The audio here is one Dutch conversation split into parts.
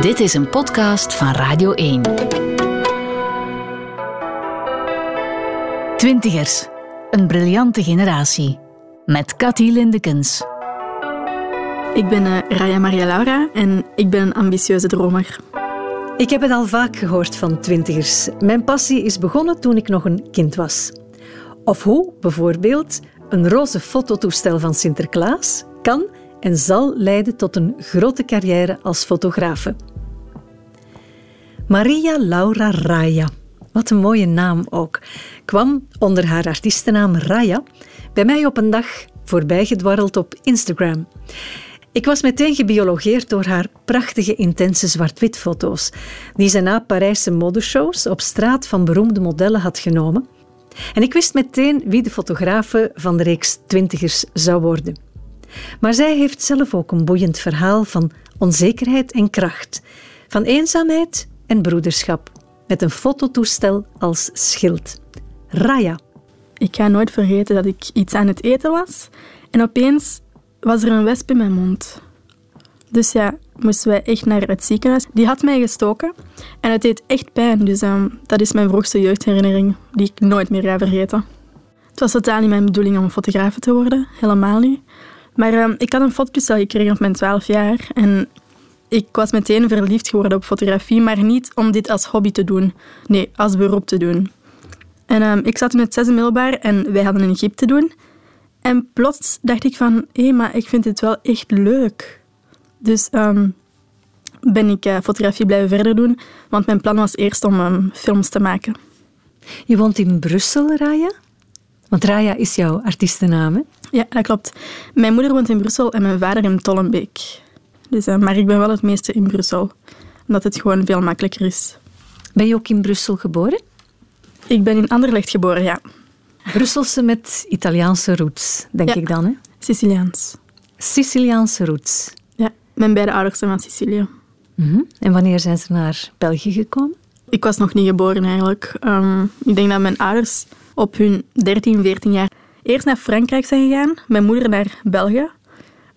Dit is een podcast van Radio 1. Twintigers, een briljante generatie. Met Cathy Lindekens. Ik ben uh, Raya Maria Laura en ik ben een ambitieuze dromer. Ik heb het al vaak gehoord van twintigers. Mijn passie is begonnen toen ik nog een kind was. Of hoe, bijvoorbeeld, een roze fototoestel van Sinterklaas kan en zal leiden tot een grote carrière als fotografe. Maria Laura Raya, wat een mooie naam ook, kwam onder haar artiestennaam Raya bij mij op een dag voorbijgedwarreld op Instagram. Ik was meteen gebiologeerd door haar prachtige, intense zwart-wit foto's, die ze na Parijse modeshows op straat van beroemde modellen had genomen. En ik wist meteen wie de fotografe van de reeks Twintigers zou worden. Maar zij heeft zelf ook een boeiend verhaal van onzekerheid en kracht, van eenzaamheid en broederschap, met een fototoestel als schild. Raya. Ik ga nooit vergeten dat ik iets aan het eten was en opeens was er een wesp in mijn mond. Dus ja, moesten wij echt naar het ziekenhuis. Die had mij gestoken en het deed echt pijn. Dus ehm, dat is mijn vroegste jeugdherinnering die ik nooit meer ga vergeten. Het was totaal niet mijn bedoeling om fotograaf te worden, helemaal niet. Maar ehm, ik had een fototoestel gekregen op mijn 12 jaar en ik was meteen verliefd geworden op fotografie, maar niet om dit als hobby te doen. Nee, als beroep te doen. En ehm, ik zat in het zesde middelbaar en wij hadden een gips te doen. En plots dacht ik van, hé, maar ik vind dit wel echt leuk. Dus ehm, ben ik uh, fotografie blijven verder doen, want mijn plan was eerst om films te maken. Je woont in Brussel, Raya? Want Raya is jouw artiestennaam, hè? Ja, dat klopt. Mijn moeder woont in Brussel en mijn vader in Tollenbeek. Dus, uh, maar ik ben wel het meeste in Brussel, omdat het gewoon veel makkelijker is. Ben je ook in Brussel geboren? Ik ben in Anderlecht geboren, ja. Brusselse met Italiaanse roots, denk ja. ik dan, hè? Siciliaans. Siciliaanse roots. Ja, mijn beide ouders zijn van Sicilië. Mm -hmm. En wanneer zijn ze naar België gekomen? Ik was nog niet geboren eigenlijk. Um, ik denk dat mijn ouders op hun 13, 14 jaar eerst naar Frankrijk zijn gegaan, mijn moeder naar België.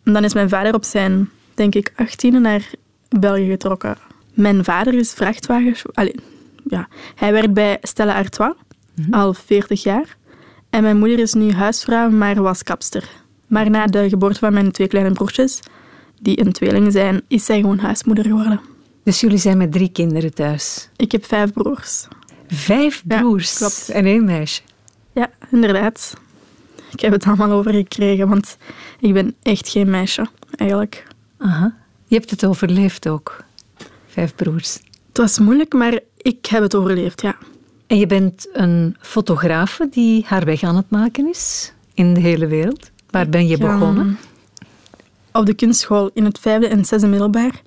En dan is mijn vader op zijn, denk ik, 18e naar België getrokken. Mijn vader is vrachtwagens... Allee, ja. Hij werkt bij Stella Artois, mm -hmm. al 40 jaar. En mijn moeder is nu huisvrouw, maar was kapster. Maar na de geboorte van mijn twee kleine broertjes, die een tweeling zijn, is zij gewoon huismoeder geworden. Dus jullie zijn met drie kinderen thuis? Ik heb vijf broers. Vijf broers? Ja, klopt. En één meisje? Ja, inderdaad. Ik heb het allemaal overgekregen, want ik ben echt geen meisje, eigenlijk. Aha. Je hebt het overleefd ook? Vijf broers? Het was moeilijk, maar ik heb het overleefd, ja. En je bent een fotografe die haar weg aan het maken is in de hele wereld. Waar ben je begonnen? Um, op de kunstschool in het vijfde en zesde middelbaar.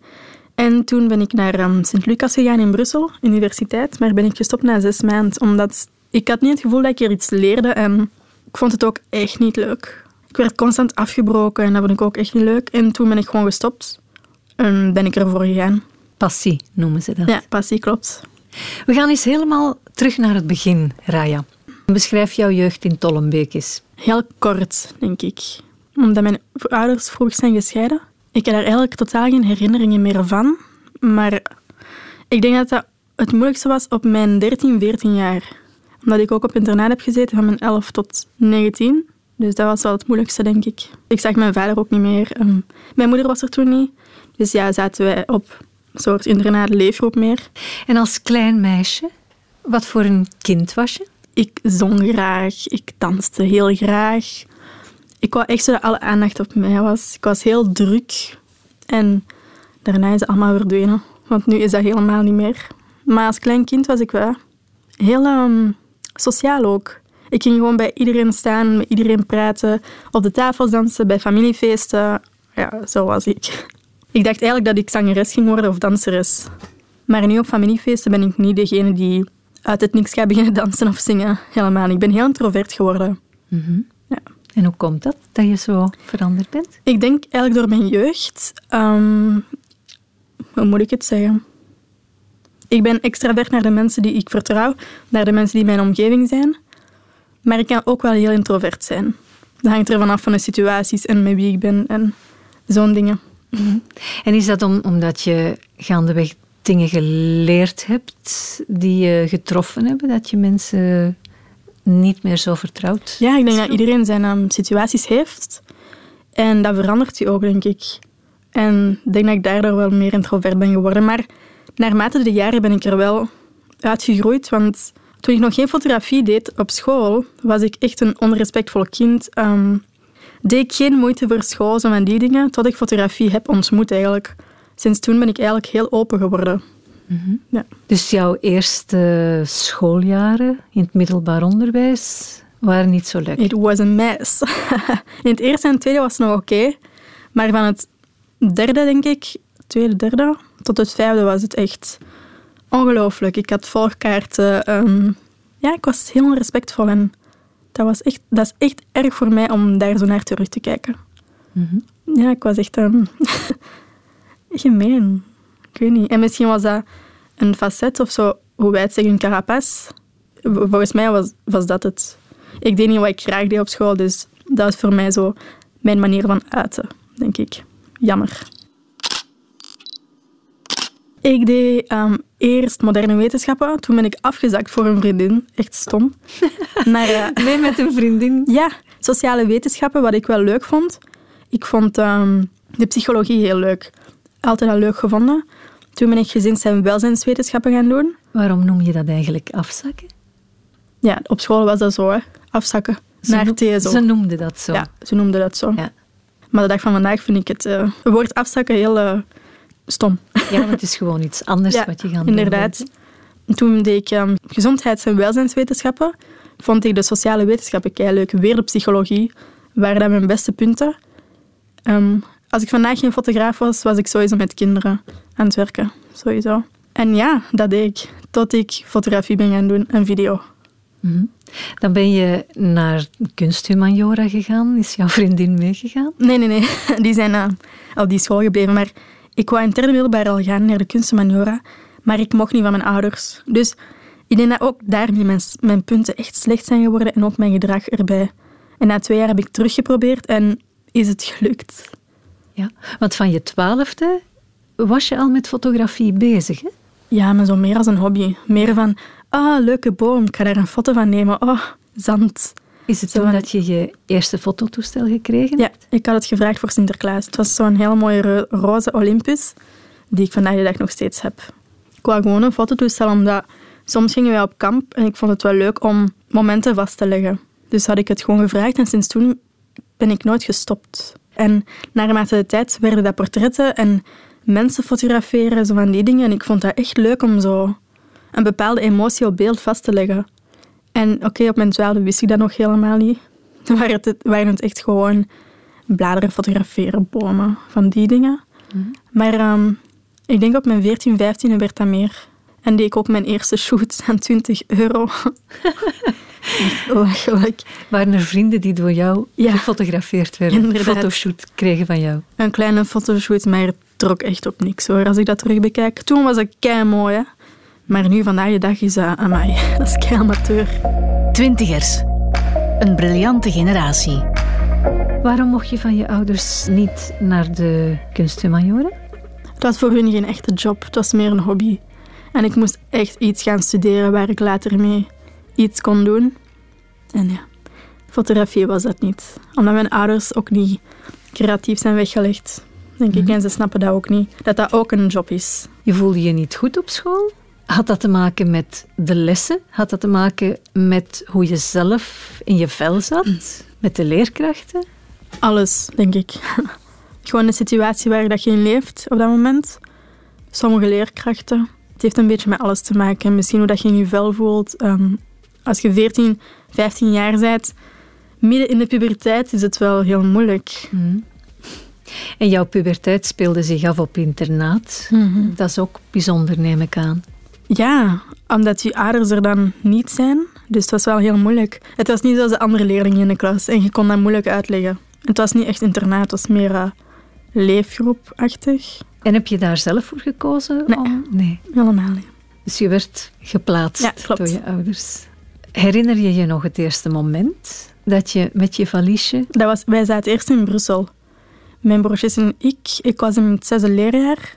En toen ben ik naar um, Sint-Lucas gegaan in Brussel, universiteit. Maar ben ik gestopt na zes maanden, omdat ik had niet het gevoel dat ik er iets leerde. En ik vond het ook echt niet leuk. Ik werd constant afgebroken en dat vond ik ook echt niet leuk. En toen ben ik gewoon gestopt en ben ik ervoor gegaan. Passie noemen ze dat. Ja, passie, klopt. We gaan eens helemaal terug naar het begin, Raya. Beschrijf jouw jeugd in Tollenbeek eens. Heel kort, denk ik. Omdat mijn ouders vroeg zijn gescheiden. Ik heb daar eigenlijk totaal geen herinneringen meer van. Maar ik denk dat dat het moeilijkste was op mijn 13, 14 jaar. Omdat ik ook op internaat heb gezeten van mijn 11 tot 19. Dus dat was wel het moeilijkste, denk ik. Ik zag mijn vader ook niet meer. Um, mijn moeder was er toen niet. Dus ja, zaten wij op een soort internaat leefgroep meer. En als klein meisje, wat voor een kind was je? Ik zong graag, ik danste heel graag. Ik wou echt zo dat alle aandacht op mij was. Ik was heel druk. En daarna is het allemaal verdwenen. Want nu is dat helemaal niet meer. Maar als klein kind was ik wel heel um, sociaal ook. Ik ging gewoon bij iedereen staan, met iedereen praten, op de tafels dansen, bij familiefeesten. Ja, zo was ik. Ik dacht eigenlijk dat ik zangeres ging worden of danseres. Maar nu op familiefeesten ben ik niet degene die uit het niks gaat beginnen dansen of zingen. Helemaal. Ik ben heel introvert geworden. Mm -hmm. ja. En hoe komt dat, dat je zo veranderd bent? Ik denk eigenlijk door mijn jeugd. Um, hoe moet ik het zeggen? Ik ben extravert naar de mensen die ik vertrouw, naar de mensen die mijn omgeving zijn. Maar ik kan ook wel heel introvert zijn. Dat hangt er vanaf van de situaties en met wie ik ben en zo'n dingen. En is dat om, omdat je gaandeweg dingen geleerd hebt die je getroffen hebben? Dat je mensen niet meer zo vertrouwt? Ja, ik denk dat iedereen zijn um, situaties heeft. En dat verandert je ook, denk ik. En ik denk dat ik daardoor wel meer introvert ben geworden. Maar naarmate de jaren ben ik er wel uitgegroeid. Want toen ik nog geen fotografie deed op school, was ik echt een onrespectvol kind. Um, deed ik geen moeite voor school, zo van die dingen, tot ik fotografie heb ontmoet eigenlijk. Sinds toen ben ik eigenlijk heel open geworden. Mm ja. Dus jouw eerste schooljaren in het middelbaar onderwijs waren niet zo leuk? It was a mess. in het eerste en tweede was het nog oké. maar van het derde, denk ik, tweede, derde, tot het vijfde was het echt ongelooflijk. Ik had volgkaarten. Um, ja, ik was heel respectvol en dat, was echt, dat is echt erg voor mij om daar zo naar terug te kijken. Mm Ja, ik was echt um, gemeen. Ik weet niet. En misschien was dat een facet of zo, hoe wij het zeggen, een carapace. Volgens mij was, was dat het. Ik deed niet wat ik graag deed op school, dus dat was voor mij zo mijn manier van uiten, denk ik. Jammer. Ik deed um, eerst moderne wetenschappen. Toen ben ik afgezakt voor een vriendin. Echt stom. Naar, uh, nee, met een vriendin? Ja, sociale wetenschappen, wat ik wel leuk vond. Ik vond um, de psychologie heel leuk. Altijd al leuk gevonden. Toen ben ik gezins- en welzijnswetenschappen gaan doen. Waarom noem je dat eigenlijk afzakken? Ja, op school was dat zo, hè. afzakken. Ze naar TSO. Ze noemden dat zo. Ja, ze noemden dat zo. Ja. Maar de dag van vandaag vind ik het uh, woord afzakken heel uh, stom. Ja, maar het is gewoon iets anders ja, wat je gaat doen. Inderdaad. Toen deed ik um, gezondheids- en welzijnswetenschappen. Vond ik de sociale wetenschappen kei leuk. Weer de psychologie waren dat mijn beste punten. Um, als ik vandaag geen fotograaf was, was ik sowieso met kinderen aan het werken. Sowieso. En ja, dat deed ik. Tot ik fotografie ben gaan doen en video. Mm -hmm. Dan ben je naar kunsthumaniora gegaan. Is jouw vriendin meegegaan? Nee, nee, nee. Die zijn uh, op die school gebleven. Maar ik wou in derde middelbaar al gaan naar de kunsthumaniora. Maar ik mocht niet van mijn ouders. Dus ik denk dat ook daarmee mijn, mijn punten echt slecht zijn geworden. En ook mijn gedrag erbij. En na twee jaar heb ik teruggeprobeerd en is het gelukt. Ja, want van je twaalfde was je al met fotografie bezig, hè? Ja, maar zo meer als een hobby. Meer van, ah, leuke boom, ik ga daar een foto van nemen. Oh, zand. Is het zo toen dat je je eerste fototoestel gekregen hebt? Ja, ik had het gevraagd voor Sinterklaas. Het was zo'n hele mooie roze Olympus, die ik vandaag de dag nog steeds heb. Ik wou gewoon een fototoestel, omdat soms gingen wij op kamp en ik vond het wel leuk om momenten vast te leggen. Dus had ik het gewoon gevraagd en sinds toen ben ik nooit gestopt. En naarmate de tijd werden dat portretten en mensen fotograferen, zo van die dingen. En ik vond dat echt leuk om zo een bepaalde emotie op beeld vast te leggen. En oké, op mijn twaalfde wist ik dat nog helemaal niet. Toen waren het, waren het echt gewoon bladeren fotograferen, bomen, van die dingen. Mm. Maar um, ik denk op mijn 14, 15 werd dat meer. En deed ik ook mijn eerste shoot aan 20 euro. Lachelijk. Waren er vrienden die door jou ja. gefotografeerd werden? Een fotoshoot kregen van jou? Een kleine fotoshoot, maar het trok echt op niks hoor, als ik dat terug bekijk. Toen was ik kei mooi, hè. Maar nu, vandaag de dag, is dat... Amai, dat is kei amateur. Twintigers. Een briljante generatie. Waarom mocht je van je ouders niet naar de kunsthumanioren? Het was voor hun geen echte job. Het was meer een hobby. En ik moest echt iets gaan studeren waar ik later mee iets kon doen. En ja, fotografie was dat niet. Omdat mijn ouders ook niet creatief zijn weggelegd, denk ik. En ze snappen dat ook niet, dat dat ook een job is. Je voelde je niet goed op school? Had dat te maken met de lessen? Had dat te maken met hoe je zelf in je vel zat? Met de leerkrachten? Alles, denk ik. Gewoon de situatie waar dat je in leeft op dat moment. Sommige leerkrachten. Het heeft een beetje met alles te maken. Misschien hoe dat je in je vel voelt. Um, als je 14, 15 jaar bent, midden in de puberteit, is het wel heel moeilijk. Mm. En jouw puberteit speelde zich af op internaat. Mm Dat is ook bijzonder, neem ik aan. Ja, omdat je ouders er dan niet zijn. Dus het was wel heel moeilijk. Het was niet zoals de andere leerlingen in de klas. En je kon dat moeilijk uitleggen. Het was niet echt internaat, het was meer uh, leefgroepachtig. En heb je daar zelf voor gekozen? Nee, om... nee. helemaal niet. Dus je werd geplaatst ja, door je ouders. Herinner je je nog het eerste moment dat je met je valiesje... Dat was, wij zaten eerst in Brussel. Mijn broertjes en ik, ik was in het zesde leerjaar.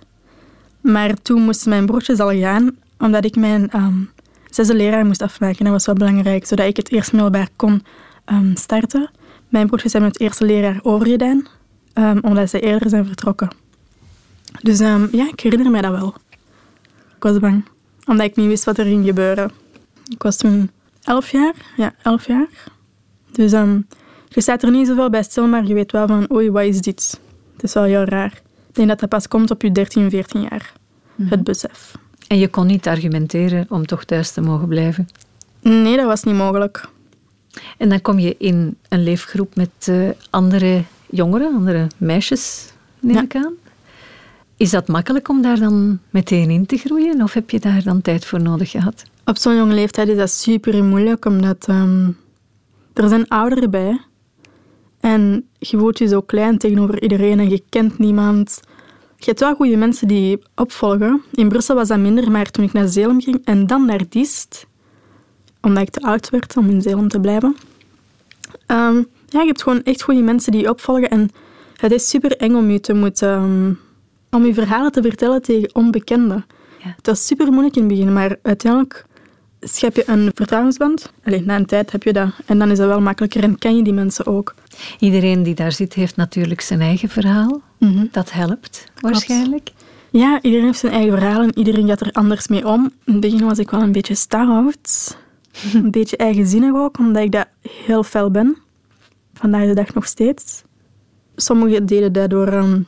Maar toen moesten mijn broertjes al gaan, omdat ik mijn um, zesde leerjaar moest afmaken. Dat was wel belangrijk, zodat ik het eerste middelbaar kon um, starten. Mijn broertjes hebben het eerste leerjaar overgedaan, um, omdat ze eerder zijn vertrokken. Dus ja, ik herinner mij dat wel. Ik was bang, omdat ik niet wist wat er ging gebeuren. Ik was toen elf jaar, ja, elf jaar. Dus je staat er niet zoveel bij stil, maar je weet wel van, oei, wat is dit? Het is wel heel raar. Ik denk dat dat pas komt op je 13, 14 jaar, het mhm. besef. En je kon niet argumenteren om toch thuis te mogen blijven? Nee, dat was niet mogelijk. En dan kom je in een leefgroep met uh, andere jongeren, andere meisjes, neem ik aan. Is dat makkelijk om daar dan meteen in te groeien? Of heb je daar dan tijd voor nodig gehad? Op zo'n jonge leeftijd is dat super moeilijk, omdat um, er zijn ouderen bij. En je voelt je zo klein tegenover iedereen en je kent niemand. Je hebt wel goede mensen die opvolgen. In Brussel was dat minder, maar toen ik naar Zelem ging en dan naar Diest, omdat ik te oud werd om in Zelem te blijven. Um, ja, je hebt gewoon echt goede mensen die opvolgen en het is super eng om je te moeten... Um, om je verhalen te vertellen tegen onbekenden. Ja. Het was super moeilijk in het begin, maar uiteindelijk schep je een vertrouwensband. Alleen na een tijd heb je dat. En dan is dat wel makkelijker en ken je die mensen ook. Iedereen die daar zit, heeft natuurlijk zijn eigen verhaal. Mhm. Dat helpt waarschijnlijk. Ja, iedereen heeft zijn eigen verhaal en iedereen gaat er anders mee om. In het begin was ik wel een beetje stout. een beetje eigenzinnig ook, omdat ik dat heel fel ben. Vandaag de dag nog steeds. Sommigen deden dat door um,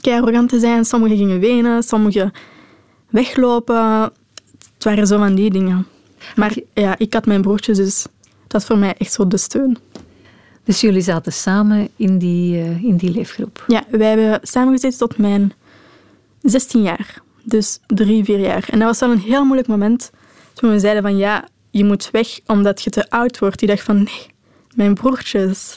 arrogant te zijn, sommigen gingen wenen, sommigen weglopen. Het waren zo van die dingen. Maar ja, ik had mijn broertjes, dus dat was voor mij echt zo de steun. Dus jullie zaten samen in die, uh, in die leefgroep? Ja, wij hebben samengezeten tot mijn 16 jaar. Dus drie, vier jaar. En dat was wel een heel moeilijk moment toen we zeiden van ja, je moet weg omdat je te oud wordt. Die dacht van nee, mijn broertjes.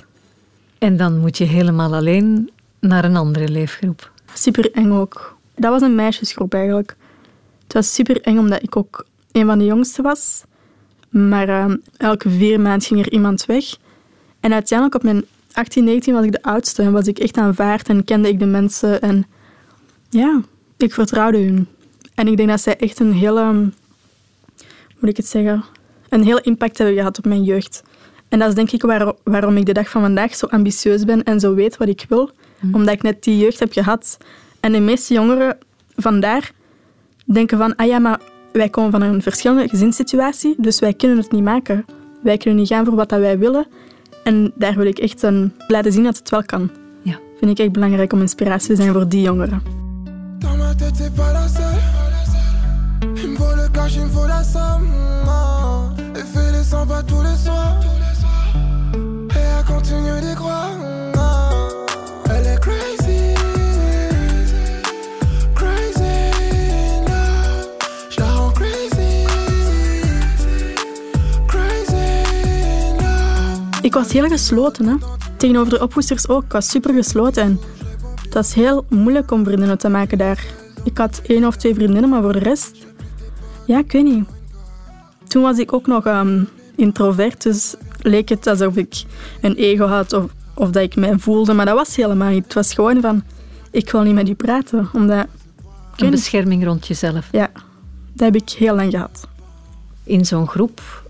En dan moet je helemaal alleen naar een andere leefgroep. Super eng ook. Dat was een meisjesgroep eigenlijk. Het was super eng omdat ik ook een van de jongsten was. Maar uh, elke vier maanden ging er iemand weg. En uiteindelijk op mijn 18, 19 was ik de oudste en was ik echt aanvaard en kende ik de mensen. En ja, ik vertrouwde hun. En ik denk dat zij echt een hele, moet ik het zeggen, een hele impact hebben gehad op mijn jeugd. En dat is denk ik waarom ik de dag van vandaag zo ambitieus ben en zo weet wat ik wil. Mhm. Omdat ik net die jeugd heb gehad. En de meeste jongeren vandaar denken van, ah ja, maar wij komen van een verschillende gezinssituatie, dus wij kunnen het niet maken. Wij kunnen niet gaan voor wat dat wij willen. En daar wil ik echt een, laten zien dat het wel kan. Ja. Vind ik echt belangrijk om inspiratie te zijn voor die jongeren. Ik was heel gesloten. Hè. Tegenover de opvoedsters ook. Ik was super gesloten. En het was heel moeilijk om vriendinnen te maken daar. Ik had één of twee vriendinnen, maar voor de rest... Ja, ik weet niet. Toen was ik ook nog um, introvert, dus leek het alsof ik een ego had of, of dat ik mij voelde. Maar dat was helemaal niet. Het was gewoon van, ik wil niet met u praten. Omdat, een bescherming rond jezelf. Ja, dat heb ik heel lang gehad. In zo'n groep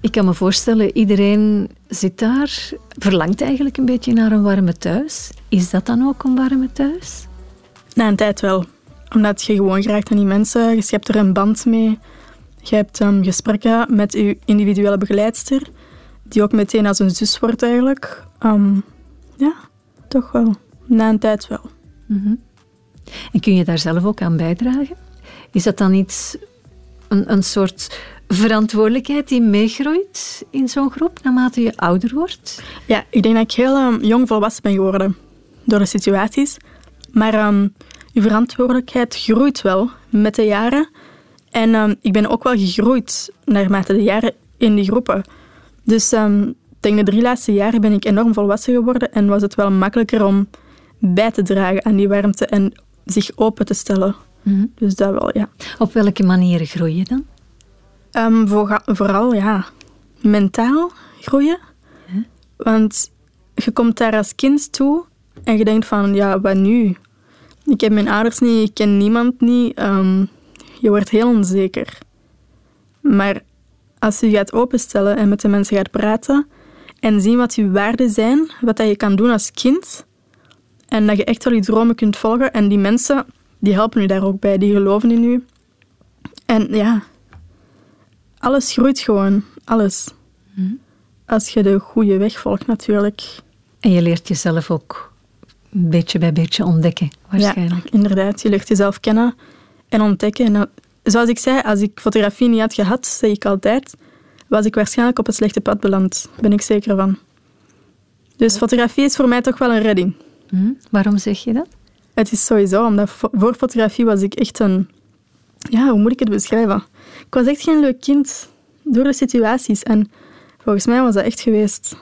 ik kan me voorstellen, iedereen zit daar, verlangt eigenlijk een beetje naar een warme thuis. Is dat dan ook een warme thuis? Na een tijd wel. Omdat je gewoon geraakt aan die mensen, je schept er een band mee. Je hebt um, gesprekken met je individuele begeleidster, die ook meteen als een zus wordt eigenlijk. Ehm, ja, toch wel. Na een tijd wel. Mhm. En kun je daar zelf ook aan bijdragen? Is dat dan iets, een, een soort verantwoordelijkheid die meegroeit in zo'n groep naarmate je ouder wordt? Ja, ik denk dat ik heel um, jong volwassen ben geworden door de situaties. Maar um, je verantwoordelijkheid groeit wel met de jaren. En um, ik ben ook wel gegroeid naarmate de jaren in die groepen. Dus denk de drie laatste jaren ben ik enorm volwassen geworden en was het wel makkelijker om bij te dragen aan die warmte en zich open te stellen. Mhm. Dus dat wel, ja. Op welke manieren groei je dan? Um, vooral ja, mentaal groeien. Want je komt daar als kind toe En je denkt van, ja, wat nu? Ik heb mijn ouders niet, ik ken niemand niet. Ehm, je wordt heel onzeker. Maar als je gaat openstellen en met de mensen gaat praten en zien wat je waarden zijn, wat dat je kan doen als kind, en dat je echt wel je dromen kunt volgen, en die mensen, die helpen je daar ook bij, die geloven in je. En ja, alles groeit gewoon, alles. Als je de goede weg volgt, natuurlijk. En je leert jezelf ook beetje bij beetje ontdekken, waarschijnlijk. Ja, inderdaad. Je leert jezelf kennen en ontdekken. En zoals ik zei, als ik fotografie niet had gehad, zeg ik altijd, was ik waarschijnlijk op het slechte pad beland. Ben ik zeker van. Dus fotografie is voor mij toch wel een redding. Hm? Waarom zeg je dat? Het is sowieso, omdat voor fotografie was ik echt een... Ja, hoe moet ik het beschrijven? Ik was echt geen leuk kind door de situaties. En volgens mij was dat echt geweest.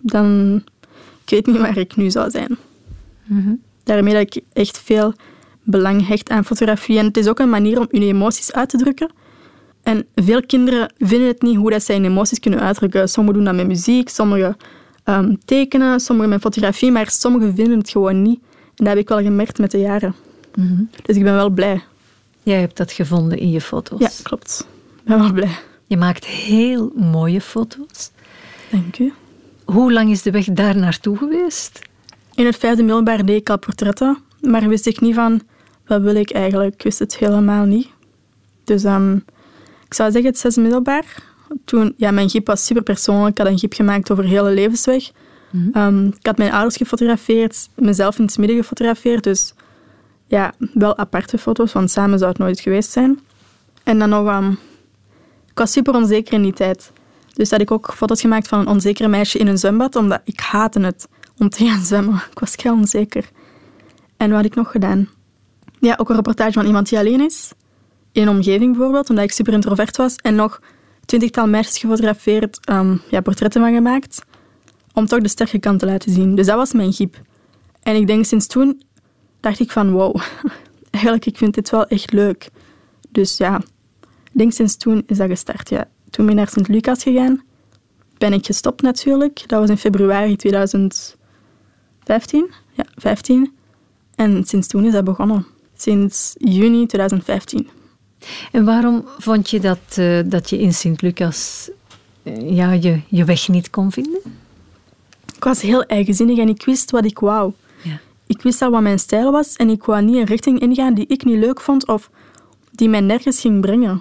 Dan... Ik weet niet waar ik nu zou zijn. Daarmee dat ik echt veel belang hecht aan fotografie. En het is ook een manier om je emoties uit te drukken. En veel kinderen vinden het niet hoe dat zij hun emoties kunnen uitdrukken. Sommigen doen dat met muziek, sommigen ehm, tekenen, sommigen met fotografie, maar sommigen vinden het gewoon niet. En dat heb ik wel gemerkt met de jaren. Dus ik ben wel blij. Jij hebt dat gevonden in je foto's. Ja, klopt. Ik ben wel blij. Je maakt heel mooie foto's. Dank u. Hoe lang is de weg daar naartoe geweest? In het vijfde middelbaar deed ik al portretten, maar wist ik niet van wat wil ik eigenlijk. Ik wist het helemaal niet. Dus ehm, ik zou zeggen het zesde middelbaar. Toen, ja, mijn giep was super persoonlijk. Ik had een giep gemaakt over de hele levensweg. Ehm, ik had mijn ouders gefotografeerd, mezelf in het midden gefotografeerd. Dus ja, wel aparte foto's, want samen zou het nooit geweest zijn. En dan nog, ehm, ik was super onzeker in die tijd. Dus had ik ook foto's gemaakt van een onzekere meisje in een zwembad, omdat ik haatte het om te gaan zwemmen. Ik was heel onzeker. En wat had ik nog gedaan? Ja, ook een reportage van iemand die alleen is. In een omgeving bijvoorbeeld, omdat ik super introvert was. En nog twintigtal meisjes gefotografeerd, ehm, ja, portretten van gemaakt. Om toch de sterke kant te laten zien. Dus dat was mijn giep. En ik denk sinds toen dacht ik van wow, eigenlijk ik vind dit wel echt leuk. Dus ja, denk sinds toen is dat gestart. Ja. Toen ben ik naar Sint-Lucas gegaan. Ben ik gestopt natuurlijk. Dat was in februari 2015. Ja, 15. En sinds toen is dat begonnen. Sinds juni 2015. En waarom vond je dat, eh, dat je in Sint-Lucas eh, ja, je, je weg niet kon vinden? Ik was heel eigenzinnig en ik wist wat ik wou. Ik wist al wat mijn stijl was en ik wou niet een richting ingaan die ik niet leuk vond of die mij nergens ging brengen.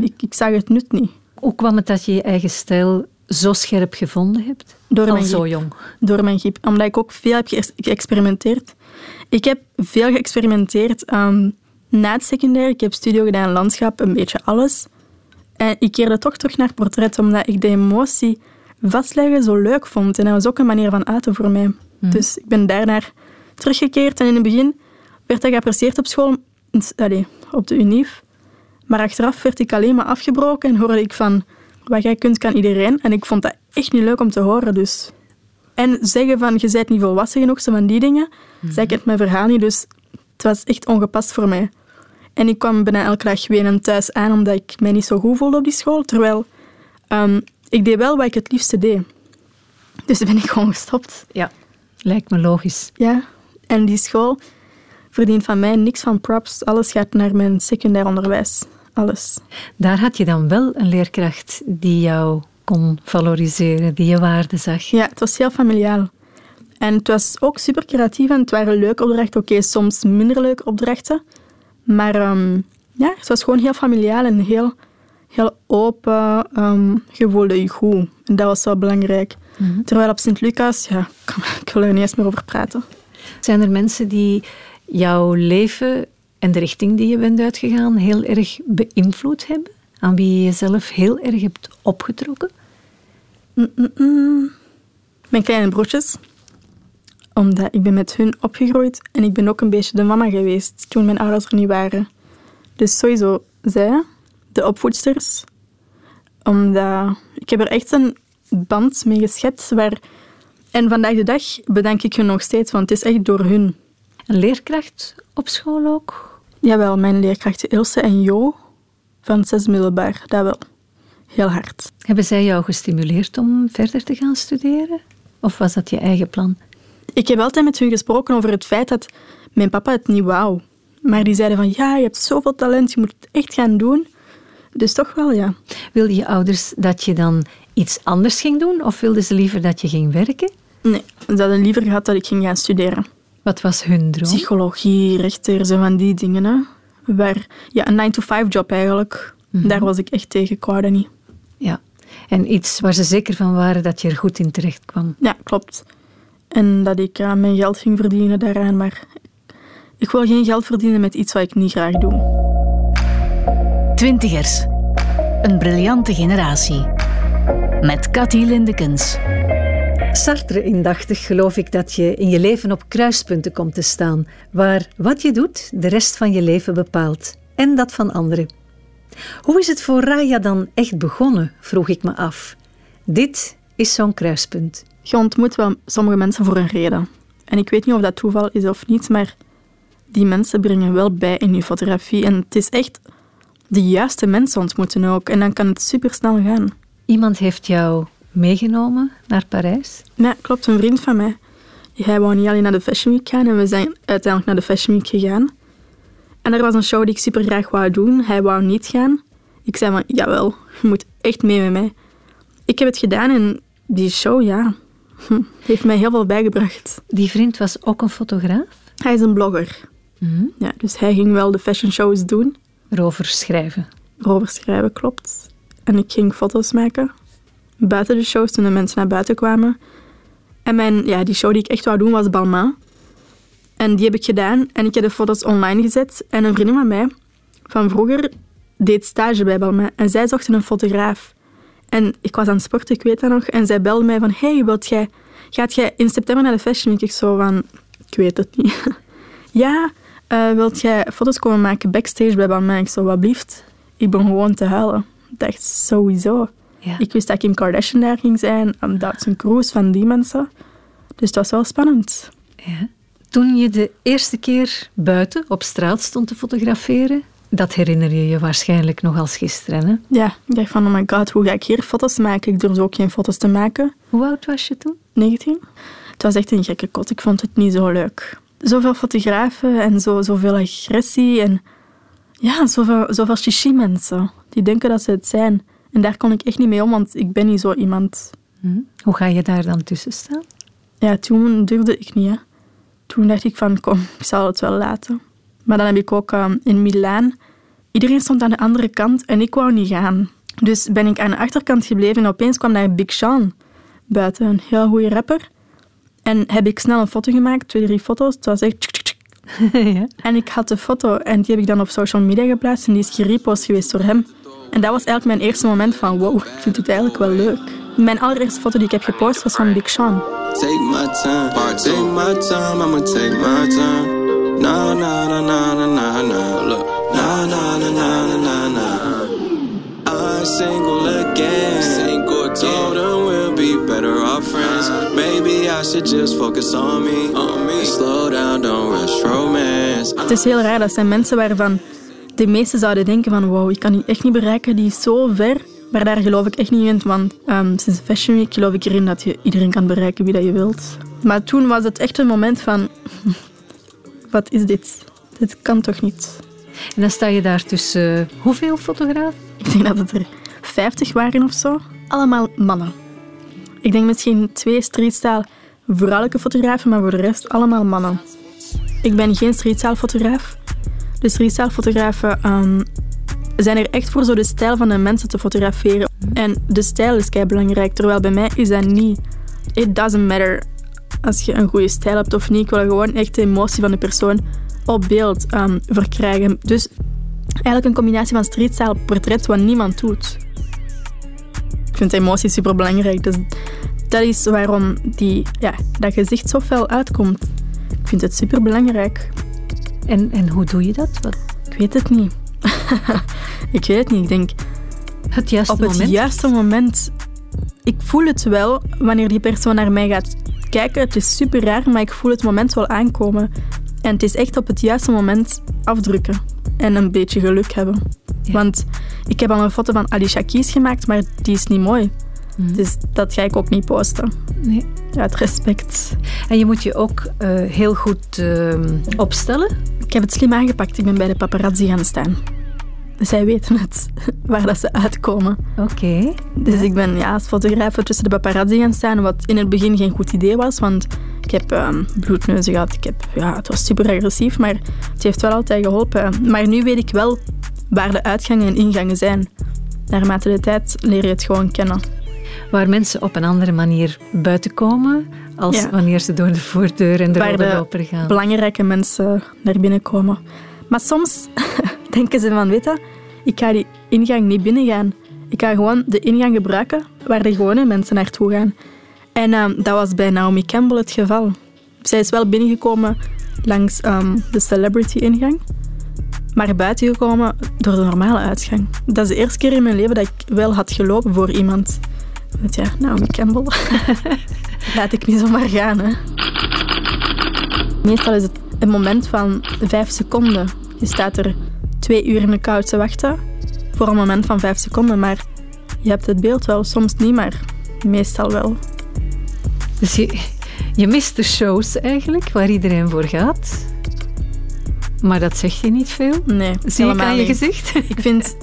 ik, ik zag het nut niet. Hoe kwam het dat je je eigen stijl zo scherp gevonden hebt? Door Al mijn zo jong. Door mijn giep. Omdat ik ook veel heb ge- geëxperimenteerd. Ik heb veel geëxperimenteerd ehm, na het secundair. Ik heb studio gedaan landschap, een beetje alles. En ik keerde toch terug naar portret, omdat ik de emotie vastleggen zo leuk vond. En dat was ook een manier van uiten voor mij. Dus ik ben daarnaar teruggekeerd. En in het begin werd dat geapprecieerd op school, dus, allee, op de UNIF. Maar achteraf werd ik alleen maar afgebroken en hoorde ik van... Wat jij kunt, kan iedereen. En ik vond dat echt niet leuk om te horen, dus... En zeggen van, je bent niet volwassen genoeg, zo van die dingen, zei ik het mijn verhaal niet. Dus het was echt ongepast voor mij. En ik kwam bijna elke dag wenend thuis aan, omdat ik mij niet zo goed voelde op die school. Terwijl ehm, ik deed wel wat ik het liefste deed. Dus ben ik gewoon gestopt. Ja, lijkt me logisch. Ja. En die school verdient van mij niks van props. Alles gaat naar mijn secundair onderwijs. Alles. Daar had je dan wel een leerkracht die jou kon valoriseren, die je waarde zag. Ja, het was heel familiaal. En het was ook super creatief en het waren leuke opdrachten. Oké, soms minder leuke opdrachten. Maar ehm, ja, het was gewoon heel familiaal en heel, heel open. ehm je voelde je goed. En dat was wel belangrijk. Terwijl op Sint-Lucas, ja, ik wil er niet eens meer over praten. Zijn er mensen die jouw leven en de richting die je bent uitgegaan heel erg beïnvloed hebben? Aan wie je jezelf heel erg hebt opgetrokken? Mijn kleine broertjes. Omdat ik ben met hun opgegroeid en ik ben ook een beetje de mama geweest toen mijn ouders er niet waren. Dus sowieso zij, de opvoedsters. Omdat ik heb er echt een band mee geschept. Waar... En vandaag de dag bedank ik hun nog steeds, want het is echt door hun. Een leerkracht op school ook? Jawel, mijn leerkrachten Ilse en Jo van zesde middelbaar, dat wel. Heel hard. Hebben zij jou gestimuleerd om verder te gaan studeren? Of was dat je eigen plan? Ik heb altijd met hun gesproken over het feit dat mijn papa het niet wou. Maar die zeiden van, ja, je hebt zoveel talent, je moet het echt gaan doen. Dus toch wel, ja. Wilden je ouders dat je dan iets anders ging doen? Of wilden ze liever dat je ging werken? Nee, ze hadden liever gehad dat ik ging gaan studeren. Wat was hun droom? Psychologie, rechter, zo van die dingen. Hè. Waar, ja, een 9-to-5 job eigenlijk. Daar was ik echt tegen, ik niet. Ja. En iets waar ze zeker van waren dat je er goed in terecht kwam. Ja, klopt. En dat ik uh, mijn geld ging verdienen daaraan, maar ik wil geen geld verdienen met iets wat ik niet graag doe. Twintigers. Een briljante generatie. Met Cathy Lindekens. Sartre indachtig geloof ik dat je in je leven op kruispunten komt te staan, waar wat je doet de rest van je leven bepaalt en dat van anderen. Hoe is het voor Raya dan echt begonnen, vroeg ik me af. Dit is zo'n kruispunt. Je ontmoet wel sommige mensen voor een reden. En ik weet niet of dat toeval is of niet, maar die mensen brengen wel bij in je fotografie. En het is echt de juiste mensen ontmoeten ook. En dan kan het supersnel gaan. Iemand heeft jou meegenomen naar Parijs? Ja, klopt. Een vriend van mij. Hij wou niet alleen naar de Fashion Week gaan en we zijn uiteindelijk naar de Fashion Week gegaan. En er was een show die ik super graag wou doen. Hij wou niet gaan. Ik zei maar, jawel, je moet echt mee met mij. Ik heb het gedaan en die show, ja, heeft mij heel veel bijgebracht. Die vriend was ook een fotograaf? Hij is een blogger. Mhm. Ja, dus hij ging wel de fashion shows doen. Erover schrijven. Erover schrijven, klopt. En ik ging foto's maken. Buiten de shows, toen de mensen naar buiten kwamen. En mijn, ja, die show die ik echt wou doen was Balmain. En die heb ik gedaan. En ik heb de foto's online gezet. En een vriendin van mij, van vroeger, deed stage bij Balmain. En zij zochten een fotograaf. En ik was aan het sporten, ik weet dat nog. En zij belde mij van, hey, wilt jij, gaat jij in september naar de Fashion Week? Ik zo van, ik weet het niet. ja, uh, wilt jij foto's komen maken backstage bij Balmain? Ik zo, wat blieft. Ik ben gewoon te huilen. Ik dacht, sowieso. Ja. Ik wist dat Kim Kardashian daar ging zijn. En dat is een cruise van die mensen. Dus het was wel spannend. Ja. Toen je de eerste keer buiten op straat stond te fotograferen, dat herinner je je waarschijnlijk nog als gisteren, hè? Ja, ik dacht van, oh my god, hoe ga ik hier foto's maken? Ik durfde ook geen foto's te maken. Hoe oud was je toen? 19. Het was echt een gekke kot. Ik vond het niet zo leuk. Zoveel fotografen en zo, zoveel agressie en ja, zoveel, zoveel chichi mensen. Die denken dat ze het zijn. En daar kon ik echt niet mee om, want ik ben niet zo iemand. Hm. Hoe ga je daar dan tussen staan? Ja, toen durfde ik niet. Hè. Toen dacht ik van, kom, ik zal het wel laten. Maar dan heb ik ook uh, in Milaan... Iedereen stond aan de andere kant en ik wou niet gaan. Dus ben ik aan de achterkant gebleven en opeens kwam daar Big Sean buiten. Een heel goede rapper. En heb ik snel een foto gemaakt, twee, drie foto's. Het was echt... tsk, tsk, tsk. ja. En ik had de foto en die heb ik dan op social media geplaatst en die is gerepost geweest door hem. En dat was eigenlijk mijn eerste moment van wow, ik vind het eigenlijk wel leuk. Mijn allereerste foto die ik heb gepost was van Big Sean. Take my time, take my time, I'ma take my time. Na na na na na na na, look. Na na na na na na na. I'm single again. Single again. Told him we'll be better off friends. Maybe I should just focus on me. On me. Slow down, don't rush romance. Het is heel raar, dat zijn mensen waarvan de meesten zouden denken van wow, ik kan die echt niet bereiken, die is zo ver. Maar daar geloof ik echt niet in, want ehm, sinds Fashion Week geloof ik erin dat je iedereen kan bereiken wie dat je wilt. Maar toen was het echt een moment van, wat is dit? Dit kan toch niet? En dan sta je daar tussen eh, hoeveel fotografen? Ik denk dat het er 50 waren of zo. Allemaal mannen. Ik denk misschien twee streetstyle vrouwelijke fotografen, maar voor de rest allemaal mannen. Ik ben geen streetstyle fotograaf. De streetstyle fotografen ehm, zijn er echt voor zo de stijl van de mensen te fotograferen. En de stijl is kei belangrijk, terwijl bij mij is dat niet. It doesn't matter als je een goede stijl hebt of niet. Ik wil gewoon echt de emotie van de persoon op beeld ehm, verkrijgen. Dus eigenlijk een combinatie van streetstyle portret wat niemand doet. Ik vind emotie super belangrijk. Dus dat is waarom die, ja, dat gezicht zo fel uitkomt. Ik vind het super belangrijk. En, en hoe doe je dat? Wat, Ik weet het niet. ik weet het niet. Ik denk, het juiste op het juiste moment... Ik voel het wel wanneer die persoon naar mij gaat kijken. Het is super raar, maar ik voel het moment wel aankomen. En het is echt op het juiste moment afdrukken. En een beetje geluk hebben. Ja. Want ik heb al een foto van Alicia Keys gemaakt, maar die is niet mooi. Dus dat ga ik ook niet posten. Nee. Uit respect. En je moet je ook eh, heel goed ehm, opstellen. Ik heb het slim aangepakt. Ik ben bij de paparazzi gaan staan. Zij weten het, waar dat ze uitkomen. Oké. Dus ik ben ja, als fotograaf tussen de paparazzi gaan staan, wat in het begin geen goed idee was, want ik heb um, bloedneuzen gehad. Ik heb, ja, het was super agressief, maar het heeft wel altijd geholpen. Maar nu weet ik wel waar de uitgangen en ingangen zijn. Naarmate de tijd leer je het gewoon kennen. Waar mensen op een andere manier buiten komen, als Ja. wanneer ze door de voordeur en de Waar rode de loper gaan. belangrijke mensen naar binnen komen. Maar soms denken ze van, weet je, ik ga die ingang niet binnengaan. Ik ga gewoon de ingang gebruiken waar de gewone mensen naartoe gaan. En ehm, dat was bij Naomi Campbell het geval. Zij is wel binnengekomen langs ehm, de celebrity-ingang, maar buiten gekomen door de normale uitgang. Dat is de eerste keer in mijn leven dat ik wel had gelopen voor iemand. Want ja, Naomi Campbell. Laat ik niet zomaar gaan, hè. Meestal is het een moment van vijf seconden. Je staat er twee uur in de kou te wachten voor een moment van vijf seconden, maar je hebt het beeld wel, soms niet, maar meestal wel. Dus je, je mist de shows eigenlijk, waar iedereen voor gaat. Maar dat zeg je niet veel. Nee, Zie ik aan je gezicht? Ik vind...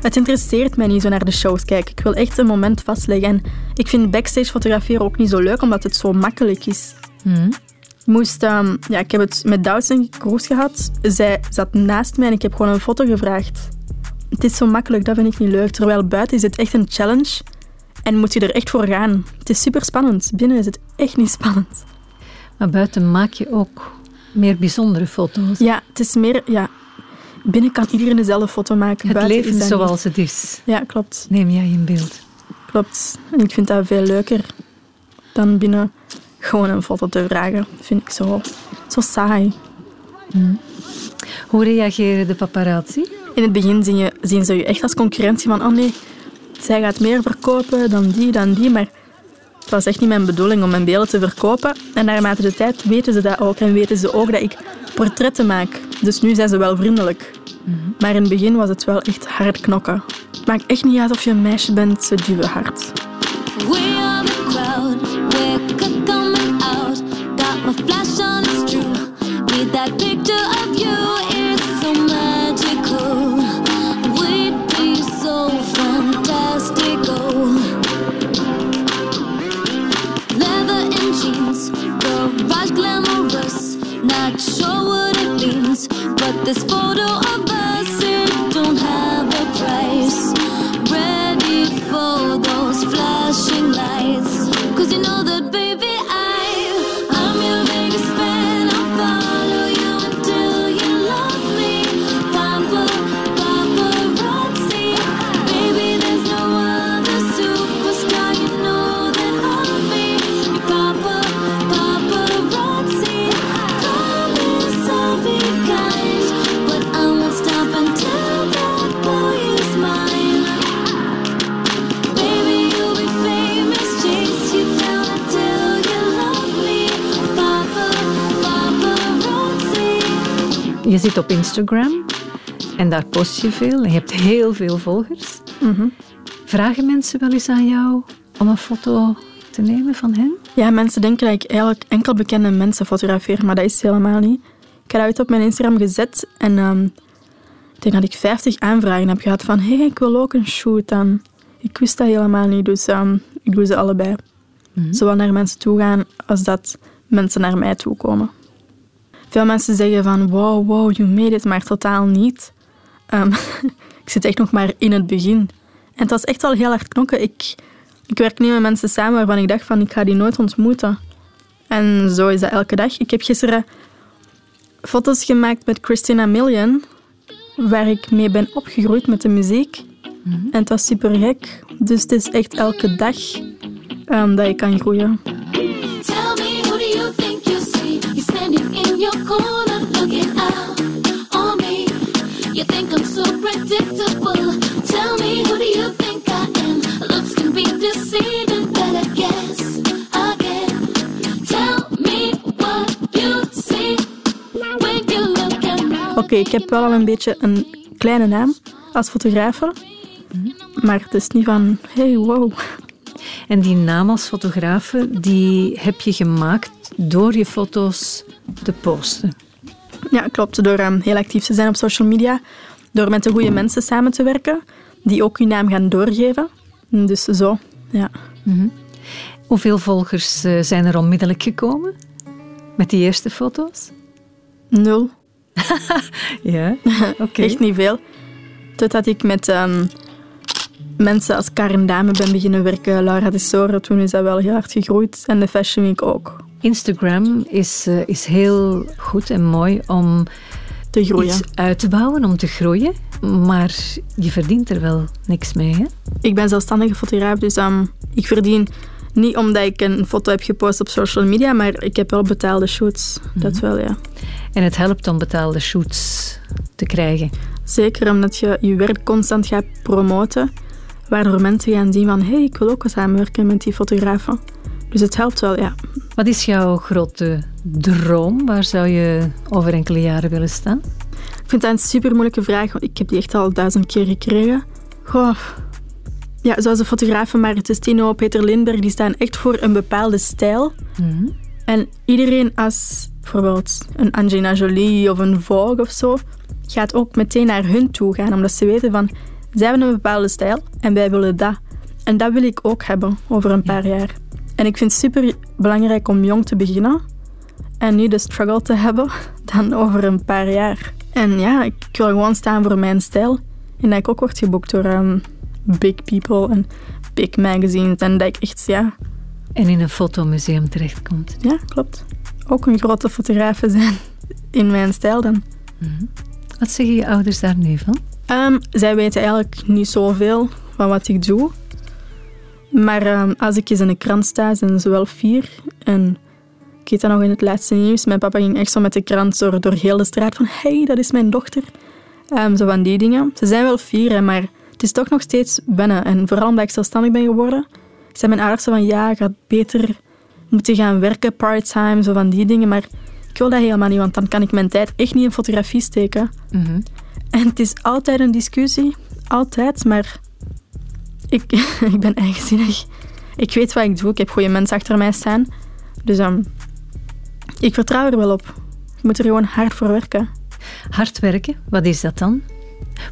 Het interesseert mij niet zo naar de shows kijken. Ik wil echt een moment vastleggen. En ik vind backstage fotograferen ook niet zo leuk, omdat het zo makkelijk is. Hm. moest, ehm, ja, ik heb het met Doutzen Kroes gehad. Zij zat naast mij en ik heb gewoon een foto gevraagd. Het is zo makkelijk, dat vind ik niet leuk. Terwijl buiten is het echt een challenge en moet je er echt voor gaan. Het is super spannend. Binnen is het echt niet spannend. Maar buiten maak je ook meer bijzondere foto's. Ja, het is meer, ja, binnen kan iedereen dezelfde foto maken. Het buiten leven is zoals het is. Ja, klopt. neem jij in beeld. Klopt. En ik vind dat veel leuker dan binnen gewoon een foto te vragen. Dat vind ik zo, zo saai. Hoe reageren de paparazzi? In het begin zien, je, zien ze je echt als concurrentie van oh nee, zij gaat meer verkopen dan die, dan die. Maar het was echt niet mijn bedoeling om mijn beelden te verkopen. En naarmate de tijd weten ze dat ook. En weten ze ook dat ik portretten maak. Dus nu zijn ze wel vriendelijk. Maar in het begin was het wel echt hard knokken. Het maakt echt niet uit of je een meisje bent, ze duwen hard. Instagram en daar post je veel. En je hebt heel veel volgers. Vragen mensen wel eens aan jou om een foto te nemen van hen? Ja, mensen denken dat ik eigenlijk enkel bekende mensen fotografeer, maar dat is helemaal niet. Ik heb dat op mijn Instagram gezet en ehm, ik denk dat ik 50 aanvragen heb gehad van hé, hey, ik wil ook een shoot dan. Ik wist dat helemaal niet, dus ehm, ik doe ze allebei. Zowel naar mensen toe gaan als dat mensen naar mij toe komen. Veel mensen zeggen van wow, wow, you made it, maar totaal niet. Ehm, ik zit echt nog maar in het begin. En het was echt wel heel hard knokken. Ik, ik werk nu met mensen samen waarvan ik dacht van ik ga die nooit ontmoeten. En zo is dat elke dag. Ik heb gisteren foto's gemaakt met Christina Million, waar ik mee ben opgegroeid met de muziek. En het was super gek. Dus het is echt elke dag ehm, dat je kan groeien. Oké, ik heb wel al een beetje een kleine naam als fotografe. Maar het is niet van, hey, wow. En die naam als fotografe, die heb je gemaakt door je foto's te posten. Ja, klopt. Door um, heel actief te zijn op social media. Door met de goede mensen samen te werken, die ook hun naam gaan doorgeven. Dus zo, ja. Hoeveel volgers eh, zijn er onmiddellijk gekomen met die eerste foto's? Nul. Ja, oké. Echt niet veel. Totdat ik met ehm, mensen als Karen Dame ben beginnen werken, Laura de Sore, toen is dat wel heel hard gegroeid. En de Fashion Week ook. Instagram is, eh, is heel goed en mooi om Te groeien. iets uit te bouwen, om te groeien. Maar je verdient er wel niks mee, hè? Ik ben zelfstandige fotograaf, dus ehm, ik verdien niet omdat ik een foto heb gepost op social media, maar ik heb wel betaalde shoots. Dat wel, ja. En het helpt om betaalde shoots te krijgen. Zeker omdat je je werk constant gaat promoten, waardoor mensen gaan zien van hé, hey, ik wil ook wel samenwerken met die fotografen. Dus het helpt wel, ja. Wat is jouw grote droom? Waar zou je over enkele jaren willen staan? Ik vind dat een super moeilijke vraag, want ik heb die echt al duizend keer gekregen. Goh. Ja, zoals de fotografen Maritestino, Peter Lindberg, die staan echt voor een bepaalde stijl. En iedereen als bijvoorbeeld een Angelina Jolie of een Vogue of zo, gaat ook meteen naar hun toe gaan, omdat ze weten van, zij hebben een bepaalde stijl en wij willen dat. En dat wil ik ook hebben over een paar jaar. En ik vind het super belangrijk om jong te beginnen en nu de struggle te hebben dan over een paar jaar. En ja, ik wil gewoon staan voor mijn stijl en dat ik ook word geboekt door ehm, big people en big magazines en dat ik echt, ja, En in een fotomuseum terechtkomt. ja, klopt. Ook een grote fotograaf zijn in mijn stijl dan. Wat zeggen je ouders daar nu van? Ehm, zij weten eigenlijk niet zoveel van wat ik doe. Maar ehm, als ik eens in een krant sta, zijn ze wel fier. En ik weet dat nog in het laatste nieuws. Mijn papa ging echt zo met de krant door, door heel de straat van hey, dat is mijn dochter. Ehm, zo van die dingen. Ze zijn wel fier, hè, maar het is toch nog steeds wennen. En vooral omdat ik zelfstandig ben geworden, zijn mijn ouders zo van ja, je gaat beter moeten gaan werken part-time, zo van die dingen. Maar ik wil dat helemaal niet, want dan kan ik mijn tijd echt niet in fotografie steken. En het is altijd een discussie. Altijd, maar ik, ik ben eigenzinnig. Ik weet wat ik doe. Ik heb goede mensen achter mij staan. Dus ehm, ik vertrouw er wel op. Je moet er gewoon hard voor werken. Hard werken, wat is dat dan?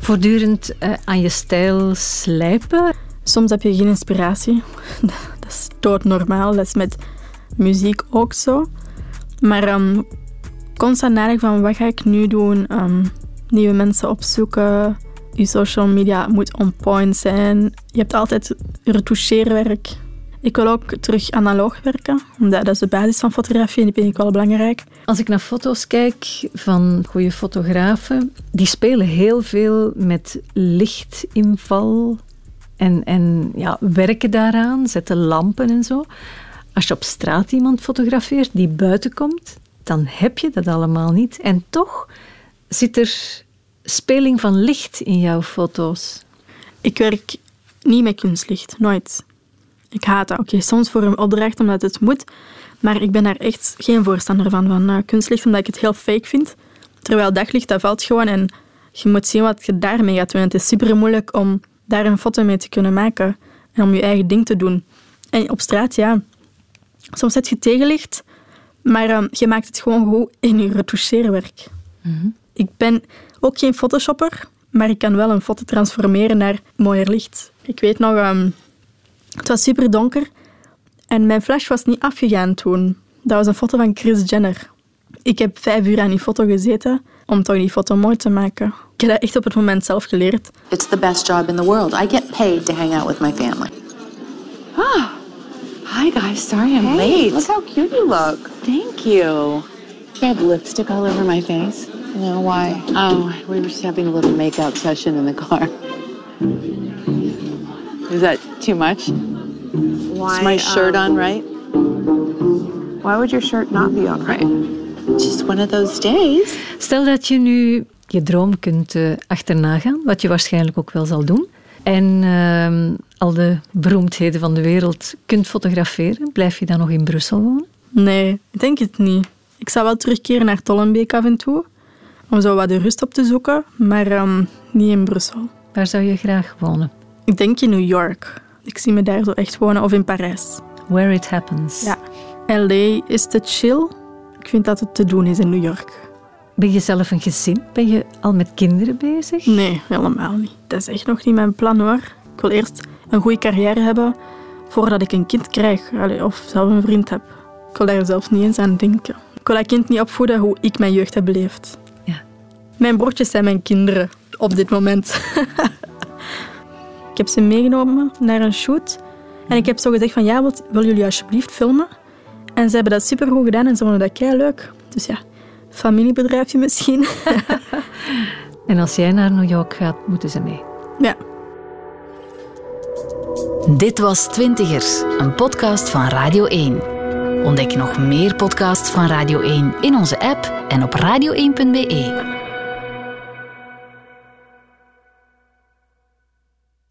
Voortdurend eh, aan je stijl slijpen? Soms heb je geen inspiratie. Dat is doodnormaal. Dat is met muziek ook zo. Maar ehm, constant nadenken van wat ga ik nu doen? Ehm, nieuwe mensen opzoeken. Je social media moet on point zijn. Je hebt altijd retoucheerwerk. Ik wil ook terug analoog werken. Omdat dat is de basis van fotografie en die vind ik wel belangrijk. Als ik naar foto's kijk van goede fotografen, die spelen heel veel met lichtinval en, en ja, werken daaraan, zetten lampen en zo. Als je op straat iemand fotografeert die buiten komt, dan heb je dat allemaal niet. En toch zit er speling van licht in jouw foto's. Ik werk niet met kunstlicht. Nooit. Ik haat dat. Oké, soms voor een opdracht omdat het moet. Maar ik ben daar echt geen voorstander van, van eh, kunstlicht, omdat ik het heel fake vind. Terwijl daglicht, dat valt gewoon en je moet zien wat je daarmee gaat doen. Het is super moeilijk om daar een foto mee te kunnen maken en om je eigen ding te doen. En op straat, ja, soms zet je tegenlicht, maar eh, je maakt het gewoon goed in je retoucheerwerk. Ik ben ook geen photoshopper, maar ik kan wel een foto transformeren naar mooier licht. Ik weet nog, ehm, het was super donker en mijn flash was niet afgegaan toen. Dat was een foto van Kris Jenner. Ik heb vijf uur aan die foto gezeten om toch die foto mooi te maken. Ik heb dat echt op het moment zelf geleerd. It's the best job in the world. I get paid to hang out with my family. Hi guys, sorry I'm late. Look how cute you look. Thank you. I have lipstick all over my face. No, why? Oh, we were just having a little makeout session in the car. Is that too much? Why? Is my shirt on right? Why would your shirt not be on right? Just one of those days. Stel dat je nu je droom kunt eh, achterna gaan, wat je waarschijnlijk ook wel zal doen, en ehm, al de beroemdheden van de wereld kunt fotograferen, blijf je dan nog in Brussel wonen? Nee, ik denk het niet. Ik zou wel terugkeren naar Tollenbeek af en toe, om zo wat de rust op te zoeken, maar ehm, niet in Brussel. Waar zou je graag wonen? Ik denk in New York. Ik zie me daar zo echt wonen. Of in Parijs. Where it happens. Ja. LA is te chill. Ik vind dat het te doen is in New York. Ben je zelf een gezin? Ben je al met kinderen bezig? Nee, helemaal niet. Dat is echt nog niet mijn plan hoor. Ik wil eerst een goede carrière hebben voordat ik een kind krijg. Of zelf een vriend heb. Ik wil daar zelfs niet eens aan denken. Ik wil dat kind niet opvoeden hoe ik mijn jeugd heb beleefd. Ja. Mijn broertjes zijn mijn kinderen op dit moment. ik heb ze meegenomen naar een shoot. En ik heb zo gezegd van ja, wat willen jullie alsjeblieft filmen? En ze hebben dat supergoed gedaan en ze vonden dat kei leuk. Dus ja, familiebedrijfje misschien. En als jij naar New York gaat, moeten ze mee. ja. Dit was Twintigers, een podcast van Radio 1. Ontdek nog meer podcasts van Radio 1 in onze app en op radio1.be.